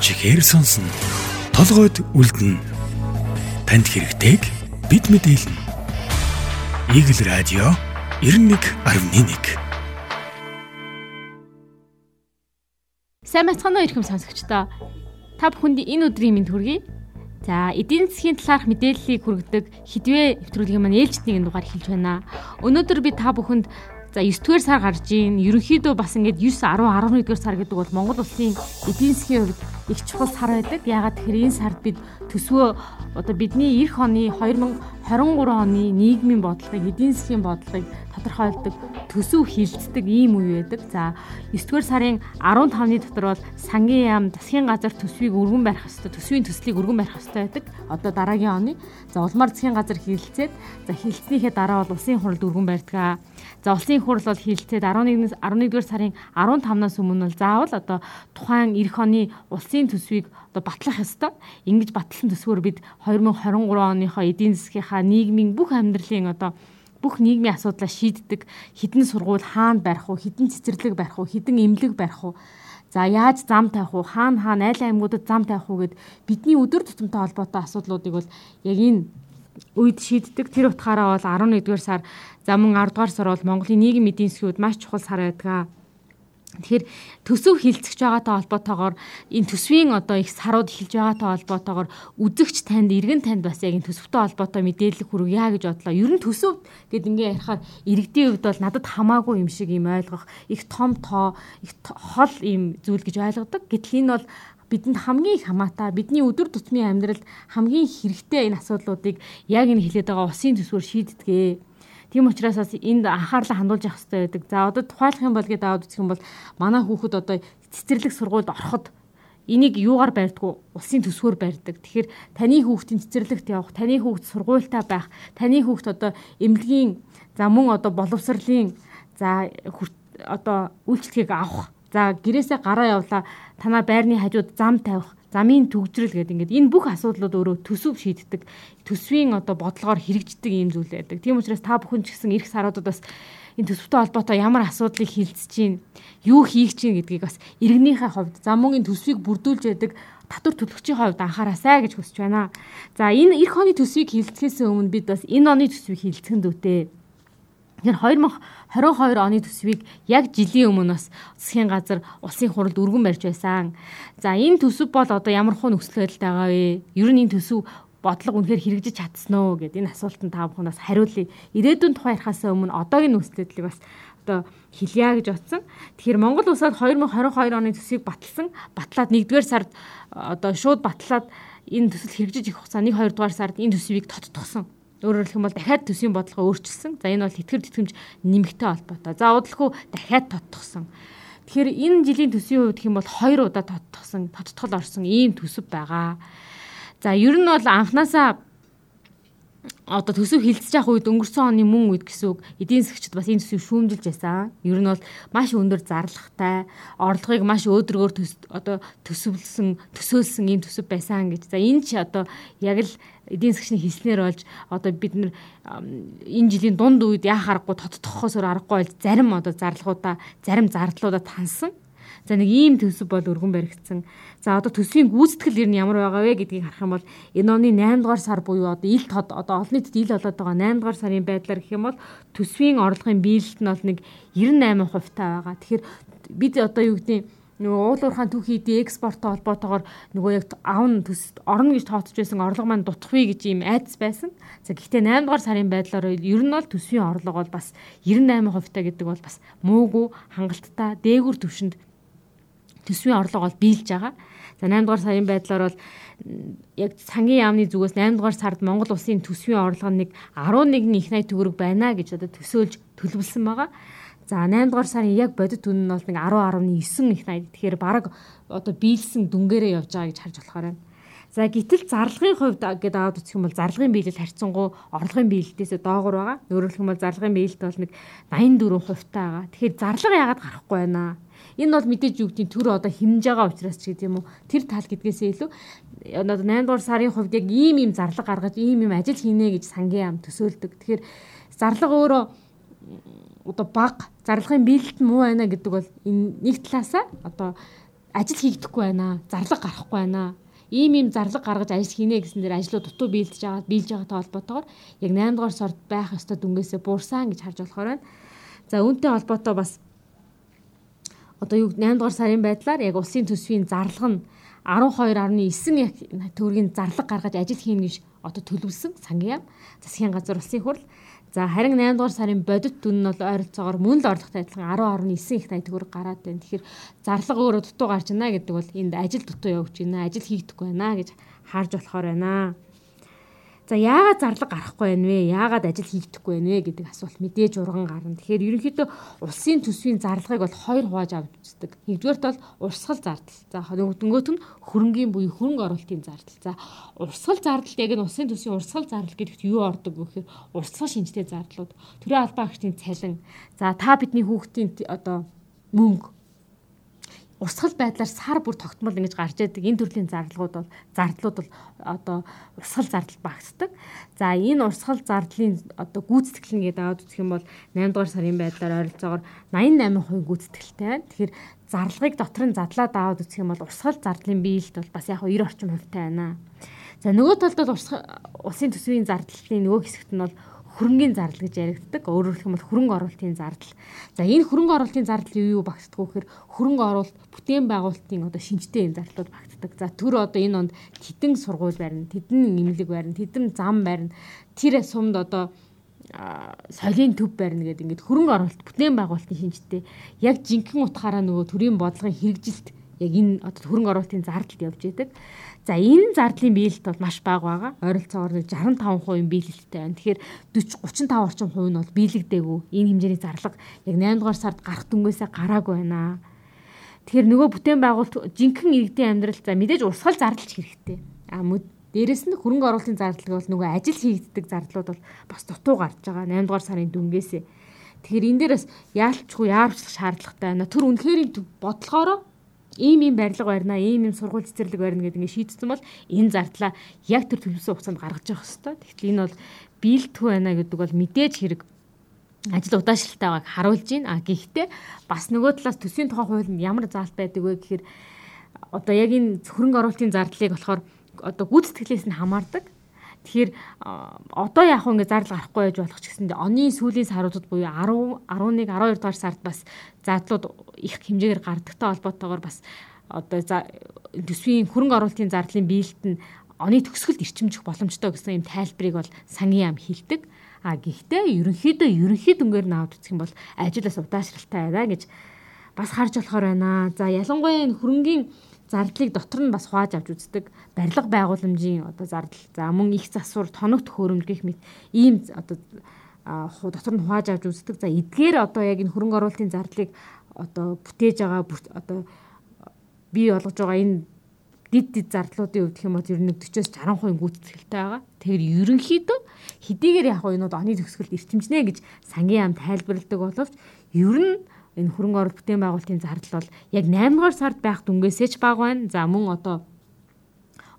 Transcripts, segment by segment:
чихээр сонсно. Толгойд үлдэнэ. Танд хэрэгтэйг бид мэдээлнэ. Игэл радио 91.1 Сайн бацхан уу ихэм сонсогчдоо. Та бүхэнд энэ өдрийн мэнд хүргэе. За, эдийн засгийн талаарх мэдээллийг хүргэдэг хідвэ нэвтрүүлгийн маань ээлжидний дугаар хэлж байна. Өнөөдөр би та бүхэнд За 9 дугаар сар гарч ийн. Ерөнхийдөө бас ингээд 9 10 11 дугаар сар гэдэг бол Монгол улсын эдийн засгийн хувьд их чухал сар байдаг. Ягаад тэгэхээр энэ сард бид төсвөө одоо бидний эх оны 2023 оны нийгмийн бодлогыг, эдийн засгийн бодлогыг тодорхойлдог төсөв хилцдэг ийм үе байдаг. За 9 дугаар сарын 15-ны дотор бол сангийн яам засгийн газар төсвийг өргөн барих хэвээр төсвийн төслийг өргөн барих хэвээр байдаг. Одоо дараагийн оны. За улмаар засгийн газар хилцээд за хилцснийхээ дараа бол улсын хурлд өргөн барьдаг. За улсын хурл бол хилцээд 11-ээс 11-р сарын 15-наас өмнө бол заавал одоо тухайн эх оны улсын төсвийг одоо батлах ёстой. Ингэж батлсан төсвөөр бид 2023 оныхоо эдийн засгийнхаа нийгмийн бүх амьдралын одоо бүх нийгмийн асуудлаа шийддэг хідэн сургууль хаана барих уу, хідэн цэцэрлэг барих уу, хідэн эмнэлэг барих уу. За яаж зам тавих уу, хаана хаана айл аймагуудад зам тавих уу гэд бидний өдөр тутамтай холбоотой асуудлуудыг бол яг энэ үед шийддэг. Тэр утгаараа бол 11-р сар за мөн 10-р сар бол Монголын нийгэм эдийн засгийн үед маш чухал сар байдаг. Тэгэхээр төсөв хилцэж байгаатай холбоотойгоор энэ төсвийн одоо их сарууд эхэлж байгаатай холбоотойгоор үзэгч танд иргэн танд бас яг энэ төсөвтэй холбоотой мэдээлэл хүргье гэж бодлоо. Ер нь төсөв гэд ингээ ярихаар иргэдийн хувьд бол надад хамаагүй юм шиг юм ойлгох их том тоо их хол юм зүйл гэж ойлгодог. Гэтэл энэ бол бидэнд хамгийн их хамаатай бидний өдөр тутмын амьдралд хамгийн хэрэгтэй энэ асуудлуудыг яг энэ хилээд байгаа усын төсвөр шийддэг Тийм учраас бас энд анхаарлаа хандуулж явах хэрэгтэй байдаг. За одоо тухайлах юм бол гээд аваад үзэх юм бол манай хүүхэд одоо цэцэрлэг сургуульд ороход энийг юугаар барьдгүй улсын төсвөөр барьдаг. Тэгэхээр таны хүүхдийн цэцэрлэгт явах, таны хүүхд сургуультай байх, таны хүүхд одоо эмнэлгийн за мөн одоо боловсролын за одоо үйлчлэгийг авах. За гэрээсээ гараа явлаа танаа байрны хажууд зам тавих замын төгжрөл гэдэг ингээд энэ бүх асуудлууд өөрөө төсөв шийддэг төсвийн одоо бодлогоор хэрэгждэг юм зүйл байдаг. Тийм учраас та бүхэн ч гэсэн эх саруудад бас энэ төсөвтэй холбоотой ямар асуудлыг хилцэж чинь юу хийх чинь гэдгийг бас иргэнийхээ хувьд за мөн энэ төсвийг бүрдүүлж яадаг татвар төлөгчийн хувьд анхаараасай гэж хүсэж байна. За энэ эх оны төсвийг хилцэхээс өмнө бид бас энэ оны төсвийг хилцэх нь дүүтэй. Тэгэхээр 2022 оны төсвийг яг жилийн өмнө бас засгийн газар улсын хуралд өргөн барьж байсан. За энэ төсөв бол одоо ямар хуу нөхцөл байдалтай байгаа вэ? Ер нь энэ төсөв бодлого үнэхээр хэрэгжиж чадсан уу гэд энэ асуултанд та бүхэн бас хариулъя. Ирээдүйн тухай ярихаас өмнө одоогийн нөхцөл байдлыг бас одоо хэлье гэж бодсон. Тэгэхээр Монгол улсад 2022 оны төсвийг баталсан. Батлаад 1-р сард одоо шууд батлаад энэ төсөл хэрэгжиж их хугацаа 1 2 дугаар сард энэ төсвийг тоттогсон. Өөрөөр хэлэх юм бол дахиад төсвийн бодлого өөрчилсөн. За энэ бол тэтгэр тэтгэмж нэмэгтэй холбоотой. За удалгүй дахиад тоттогсон. Тэгэхээр энэ жилийн төсвийн хувьд юм бол хоёр удаа тоттогсон, тоттгол орсон ийм төсөв байгаа. За ер нь бол анханасаа одоо төсөв хилцэж явах үед өнгөрсөн оны мөн үед гэсэн үг эдийн засгчид бас энэ төсвийг шүүмжилж байсан. Ер нь бол маш өндөр зарлахтай, орлогыг маш өөдрөгөр одоо төсөвлөсөн, төсөөлсөн ийм төсөв байсан гэж. За энэ ч одоо яг л эдийн засгчны хэлснээр болж одоо бид нэр энэ жилийн дунд үед яах аргагүй тодтохоос өөр аргагүй болж зарим одоо зарлагуудаа, зарим зардлуудаа тансан. За нэг ийм төсөв бол өргөн баригдсан. За одоо төсвийн гүйцэтгэл ер нь ямар байгаа вэ гэдгийг харах юм бол энэ оны 8 дугаар сар буюу одоо ил тод одоо олон нийтэд ил болоод байгаа 8 дугаар сарын байдлаар гэх юм бол төсвийн орлогын биелэлт нь бол нэг 98% таа байгаа. Тэгэхээр бид одоо юу гэдэг нь нөгөө уул уурхаан түүхий дэ экспорттой холбоотойгоор нөгөө яг авн төс орно гэж тооцож байсан орлого маань дутахгүй гэж ийм айдас байсан. За гэхдээ 8 дугаар сарын байдлаар ер нь бол төсвийн орлого бол бас 98% таа гэдэг бол бас муугүй хангалттай дээгүр төвшөнд төсвийн орлого бол биелж байгаа. За 8 дугаар сарын байдлаар бол яг сангийн яамны зүгээс 8 дугаар сард Монгол улсын төсвийн орлого нэг 11 их 80 төгрөг байна гэж одоо төсөөлж төлөвлөсөн байгаа. За 8 дугаар сарын яг бодит үн нь бол нэг 10.9 их 80. Тэгэхээр баг одоо биелсэн дүнгээрээ явж байгаа гэж харж болохоор байна. За гítэл зарлагын хувьд гэдэг аваад үзэх юм бол зарлагын биелэл харьцангуй орлогын биелэлтээс доогор байгаа. Өөрөөр хэлбэл зарлагын биелэлт бол нэг 84% таа байгаа. Тэгэхээр зарлага яагаад гарахгүй байна? Энэ бол мэдээж юу гэдгийг төр одоо хэмнэж байгаа учраас ч гэдэг юм уу тэр тал гэдгээсээ илүү одоо 8 дугаар сарын хувьд яг ийм ийм зарлага гаргаж ийм ийм ажил хийнэ гэж сангийн ам төсөөлдөг. Тэгэхээр зарлага өөрөө одоо баг зарлагын биелэлт муу байна гэдэг бол энэ нэг талаасаа одоо ажил хийгдэхгүй байна. Зарлага гарахгүй байна. Ийм ийм зарлага гаргаж ажил хийнэ гэсэн дээр ажлууд дутуу биелдэж байгаа биелж байгаатай холбоотойгоор яг 8 дугаар сард байх ёстой дүнгээсээ буурсан гэж харж болохоор байна. За үүнтэй холбоотой бас одоо юу 8 дугаар сарын байдлаар яг улсын төсвийн зарлага нь 12.9 төгрөгийн зарлага гаргаж ажил хийнэ гэж одоо төлөвлөсөн сангийн яам. Засгийн газар улсын хурл За харин 8 дугаар сарын бодит түн нь бол ойролцоогоор мөн л орлоготой адилхан 10.9 их төгрөг гараад байна. Тэгэхээр зарлага өөрөө дутуу гарч байна гэдэг бол энд ажил дутуу явж байна. Ажил хийгдэхгүй байна гэж харж болохоор байна. За яагаад зарлага гарахгүй байна вэ? Яагаад ажил хийгдэхгүй байна вэ гэдэг асуулт мэдээж урган гарна. Тэгэхээр ерөнхийдөө улсын төсвийн зарлагыг бол хоёр хувааж авч үздэг. Нэгдүгээрт бол урсгал зардал. За нөгөөт нь хөрөнгийн буюу хөрөнгө оруулалтын зардал. За урсгал зардалд яг нь улсын төсвийн урсгал зардал гэдэгт юу ордог вэ гэхээр урсгал шинжтэй зардлууд, төрийн албан агчдын цалин. За та бидний хүүхдийн одоо мөнгө урсгал байдлаар сар бүр тогтмол ингэж гарч идэг энэ төрлийн зардлууд бол зардлууд бол одоо урсгал зардал багтдаг. За энэ урсгал зардлын одоо гүйцэтгэл нь гэдэг аваад үзэх юм бол 8 дугаар сарын байдлаар ойролцоогоор 88% гүйцэтгэлтэй. Тэгэхээр зарлагыг дотор нь задлаад аваад үзэх юм бол урсгал зардлын биелэлт бол бас яг 90 орчим хувьтай байна. За нөгөө талд бол улсын төсвийн зардлын нөгөө хэсэгт нь бол хөрөнгөний зардал гэж яригддаг. Өөрөөр хэлбэл хөрөнгө оруулалтын зардал. За энэ хөрөнгө оруулалтын зардал юу юу багтдаг вэ гэхээр хөрөнгө оруулалт бүтээн байгуулалтын одоо шинжтэй юм зардлууд багтдаг. За төр одоо энэ онд тедэн сургууль барина, тедэн имлэг барина, тедэн зам барина. Тэр сумд одоо соёлын төв барина гэдэг ингээд хөрөнгө оруулалт бүтээн байгуулалтын шинжтэй яг жинхэнэ утгаараа нөгөө төрийн бодлогын хэрэгжилт яг энэ одоо хөрөнгө оруулалтын зардалд явж идэг. За энэ зардлын биелэлт бол маш бага байгаа. Ойролцоогоор 65% биелэлттэй байна. Тэгэхээр 40 35 орчим хувь нь бол биелэгдээгүй. Энэ хэмжээний зарлага яг 8 дугаар сард гарах дүнгээсээ гараагүй байна. Тэгэхээр нөгөө бүтээн байгуулалт жинхэнэ иргэдийн амьдрал за мэдээж урсгал зардалч хэрэгтэй. А дээрэс нь хөрөнгө оруулалтын зардлыг бол нөгөө ажил хийгддэг зардлууд бол бас дутуу гарч байгаа. 8 дугаар сарын дүнгээсээ. Тэгэхээр энэ дээрээс яалчгүй яарчлах шаардлагатай байна. Тэр үнэхээр бодлохоороо ийм ийм барилга барина, ийм ийм сургууль цэцэрлэг барина гэдэг ингээд шийдсэн бол энэ зардлаа яг тэр төлөвсөн хугацаанд гаргаж явах хэрэгтэй. Тэгэхээр энэ бол биелдэггүй байна гэдэг бол мэдээж хэрэг ажил удаашралтай байгааг харуулж байна. А гэхдээ бас нөгөө талаас төсвийн тухай хуулинд ямар заалт байдаг вэ гэхээр одоо яг энэ хөрөнгө оруулалтын зардлыг болохоор одоо гүйцэтгэлээс нь хамаардаг. Тэгэхээр одоо яг хөө ингээ зардал гарахгүй байж болох ч гэсэндээ оны сүүлийн саруудад буюу 10 11 12 дугаар сард бас зардлууд их хэмжээгээр гардагтай холбоотойгоор бас одоо төсвийн хөрөнгө оруулалтын зардлын биелэлт нь оны төгсгөлд ирчимжих боломжтой гэсэн юм тайлбарыг бол сангийн яам хилдэг. А гэхдээ ерөнхийдөө ерөнхий дүнгээр нь аваад үзэх юм бол ажил бас удаашралтай байна гэж бас харж болохоор байна. За ялангуяа энэ хөрөнгийн зардлыг дотор нь бас хувааж авч үздэг барилга байгууламжийн одоо зардал за мөн их засвар тоногт хөрөмж гэх мэт ийм одоо дотор нь хувааж авч үздэг за эдгээр одоо яг энэ хөрөнгө оруулалтын зардлыг одоо бүтээж байгаа одоо бий болгож байгаа энэ дид дид зардлуудын хувьд хэм бол ер нь 40-оос 60% гүйцэтгэлтэй байгаа. Тэгэхээр ерөнхийдөө хэдийгээр яг энэ оны төгсгөлд эрчимжнэ гэж сангийн яам тайлбарладаг боловч ер нь энэ хөрөнгө оруулалт бүтээн байгуулалтын зардал бол яг 8 дугаар сард байх дүнгээсээ ч бага байна. За мөн одоо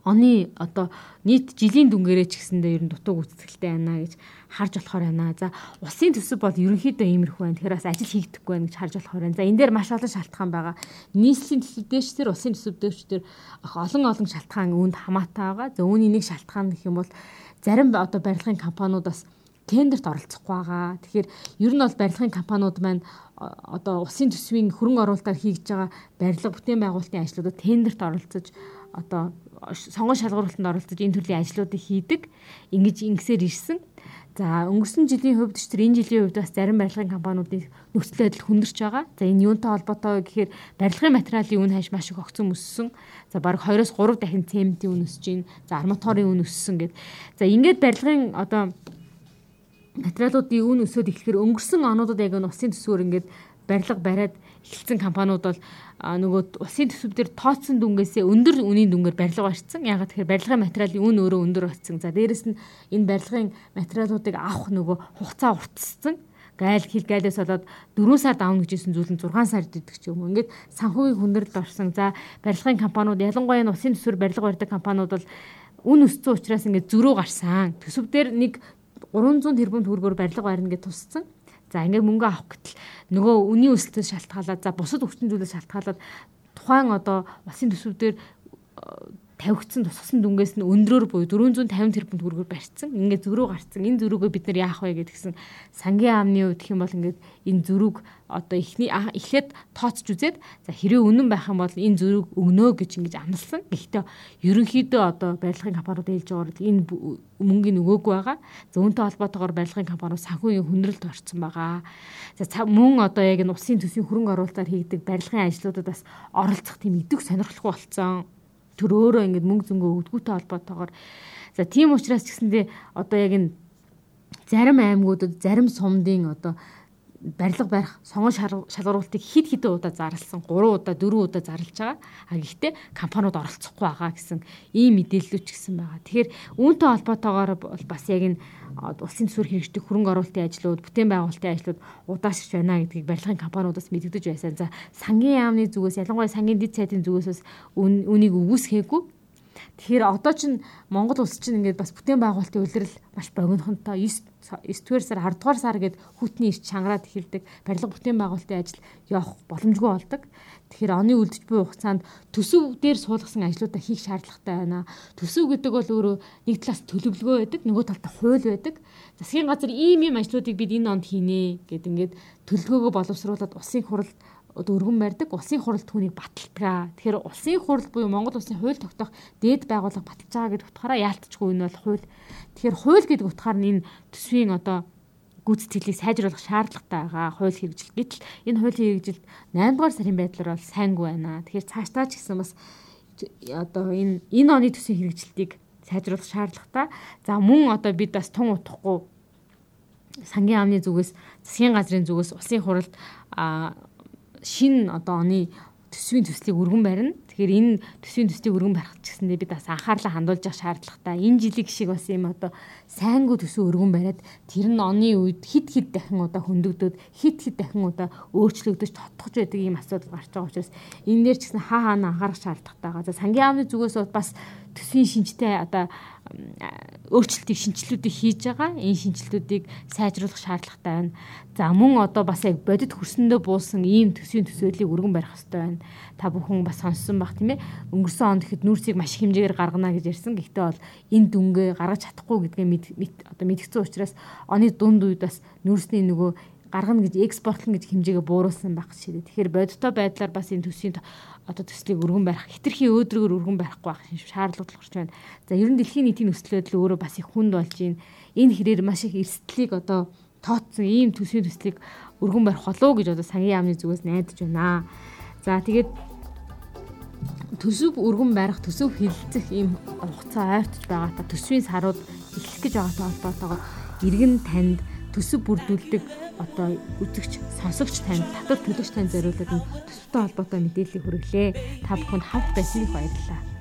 оны одоо нийт жилийн дүнгээрээ ч гэсэндээ ер нь дутуу гүйцэтгэлтэй байна гэж харж болохоор байна. За улсын төсөв бол ерөнхийдөө иймэрхүү байна. Тэгэхээр бас ажил хийгдэхгүй байна гэж харж болохоор байна. За энэ дээр маш олон шалтгаан байгаа. Нийслэлийн төсөв дэвш төр улсын төсөв дэвш төр олон олон шалтгаан үүнд хамаатай байгаа. За үүний нэг шалтгаан гэх юм бол зарим одоо барилгын компаниуд бас тендерт оролцохгүй байгаа. Тэгэхээр ер нь бол барилгын компаниуд маань одоо улсын төсвийн хөрөнгө оруулалтаар хийж байгаа барилга бүтээн байгуулалтын ажлуудад тендерт оролцож одоо сонгон шалгуурлалтанд оролцож энэ төрлийн ажлуудыг хийдэг. Ингэж ингэсээр ирсэн. За өнгөрсөн жилийн хувьд ч тэр энэ жилийн хувьд бас зарим барилгын компаниудын нөхцөл байдал хүндэрч байгаа. За энэ юунтай холбоотой вэ гэхээр барилгын материалын үн хаш маш их огцон өссөн. За бараг 2-оос 3 дахин цементийн үн өсөж байна. За арматурын үн өссөн гэд. За ингээд барилгын одоо материалуудын үн өсөд эхлэхээр өнгөрсөн онуудад яг нь усын төсвөр ингээд барилга бариад эхэлсэн компаниуд бол нөгөө усын төсөв дээр тооцсон дүнгээсээ өндөр үнийн дүнгээр барилга барьсан. Ягаад тэгэхээр барилгын материалын үн өөрөө өндөр болсон. За дээрэс нь энэ барилгын материалуудыг авах нөгөө хугацаа уртссан гайл хил гайлаас болоод 4 сард авна гэжсэн зүйл нь 6 сард идэг ч юм уу. Ингээд санхүүгийн хүндрэлд орсон. За барилгын компаниуд ялангуяа нь усын төсвөр барилга барьдаг компаниуд бол үн өссөн учраас ингээд зөрөө гарсан. Төсөв дээр нэг 300 тэрбум төгрөгөөр барилга барина гэж тусцсан. За ингээд мөнгө авах гэтэл нөгөө үнийн өсөлтөөс шалтгаалаад за бусад өвчин зүйлээс шалтгаалаад тухайн одоо улсын төсвүүдээр тавигдсан тусгасан дүнгээс нь өндрөөр буюу 450 тэрбум төгрөгөөр барьцсан. Ингээд зөрүү гарцсан. Энэ зөрүүгөө бид нар яах вэ гэдгсэн сангийн амны үед гэх юм бол ингээд энэ зөрүүг одоо ихний эхлээд тооцож үзээд за хэрэв үнэн байх юм бол энэ зөрүүг өгнөө гэж ингэж амласан. Гэхдээ ерөнхийдөө одоо барилгын компаниуд ээлж байгаа энэ мөнгөний өгөөгүй байгаа. За үүнтэй холбоотойгоор барилгын компаниуд санхүүгийн хүндрэлд орцсон байгаа. За мөн одоо яг энэ усын төсвийн хөрөнгө оруулалтаар хийгдэг барилгын ажлуудад бас оролцох тийм идэвх сонирхолтой болсон төр өөрөө ингээд мөнгө зөнгөө өгдгүүтэй холбоотойгоор. За тийм учраас ч гэсэндээ одоо яг энэ зарим аймагуудад зарим сумдын одоо барилга барих сонгон шалгаруултыг хид хідэн удаа зарлсан 3 удаа 4 удаа зарлж байгаа. А гэхдээ компаниуд оролцохгүй байгаа гэсэн ийм мэдээллүүд ч гэсэн байгаа. Тэгэхээр үүнтэй холбоотойгоор бол бас яг энэ улсын төсвөр хэрэгждэг хөрөнгө оруулалтын ажлууд, бүтээн байгуулалтын ажлууд удаашрч байна гэдгийг барилгын компаниудаас мэдэгдэж байсан. За сангийн яамны зүгээс ялангуяа сангийн дэд сайдын зүгээс бас үнийг өгөөсгөөгүй Тэгэхээр одоо чинь Монгол улс чинь ингээд бас бүтээн байгуулалтын улирал маш богинохонтой 9 9-р сар 10 дугаар сар гээд хүүтний ирч чангараад эхэлдэг. Барилга бүтээн байгуулалтын ажил явах боломжгүй болдог. Тэгэхээр оны үлдэж буй хугацаанд төсөв дээр суулгасан ажлуудаа хийх шаардлагатай байна. Төсөв гэдэг бол өөрөө нэг талаас төлөвлөгөө байдаг, нөгөө талдаа хууль байдаг. Засгийн газар ийм ийм ажлуудыг бид энэ онд хийнэ гэд ингээд төлөвлөгөөгөө боловсруулад улсын хуралд одоо өргөн барьдаг улсын хурал түүнийг баталдаг. Тэгэхээр улсын хурал буюу Монгол улсын хууль тогтоох дээд байгууллага баталж байгаа гэдэг утгаараа яалтчгүй энэ бол хууль. Тэгэхээр хууль гэдэг утгаар нь энэ төсвийн одоо гүйцэтгэлийг сайжруулах шаардлагатай байгаа хууль хэрэгжил. Гэтэл энэ хуулийн хэрэгжилд 8 дугаар сарын байдлаар бол сайнгүй байна. Тэгэхээр цаашдаа ч гэсэн бас одоо энэ энэ оны төсвийн хэрэгжилтийг сайжруулах шаардлагатай. За мөн одоо бид бас тун утахгүй сангийн амны зүгээс засгийн газрын зүгээс улсын хуралд шин одоо оны төсвийн төслийг өргөн барина. Тэгэхээр энэ төсвийн төслийг өргөн барих гэсэндээ бид бас анхаарлаа хандуулж явах шаардлагатай. Энэ жилиг шиг бас юм одоо сайнгүй төсөв өргөн бариад тэр нь оны үед хит хит дахин удаа хөндөгдөд хит хит дахин удаа өөрчлөгдөж тотгож байдаг ийм асуудал гарч байгаа учраас энэ дээр ч гэсэн хаа хаана анхаарах шаардлагатай байгаа. За сангийн амны зүгээс бас төсвийн шинжтэй одоо өөрчлөлтийг шинжилгүүдийг хийж байгаа. Энэ шинжилгүүдийг сайжруулах шаардлагатай байна. За мөн одоо бас яг бодит хөрсөндөө буусан ийм төсвийн төсөөллийг өргөн барих хэрэгтэй байна. Та бүхэн бас сонссон баг тийм ээ. Өнгөрсөн онд ихэд нүүрсийг маш их хэмжээгээр гаргана гэж ярьсан. Гэхдээ бол энэ дүнгээ гаргаж чадахгүй гэдгээ одоо мэдгдсэн учраас оны дунд үед бас нүүрсний нөгөө гаргана гэж экспортлон гэж хэмжээгээ бууруулсан байх ширээ. Тэгэхээр бодиттой байдлаар бас энэ төсвийн одоо төслийг өргөн барих хитрхи өөдрөгөр өргөн барихгүй байх шаардлага тулгарч байна. За ер нь дэлхийн нийтийн нөхцөл байдал өөрөө бас их хүнд болж байна. Энэ хэрээр маш их эрсдлийг одоо тооцсон ийм төсвийн төслийг өргөн барих болов гэж одоо сангийн яамны зүгээс найдаж байна. За тэгээд төсөв өргөн барих, төсөв хилцэх ийм хугацаа ойртож байгаа та төсвийн сарууд эхлэх гэж байгаатай холбоотойгоор иргэн танд төсөв бүрдүүлдэг одоо үзэгч сонсогч танд татвар төлөгч танд зориулдаг төсөвтэй холбоотой мэдээллийг хүргэлээ. Та бүхэнд хавд байсныг баярлалаа.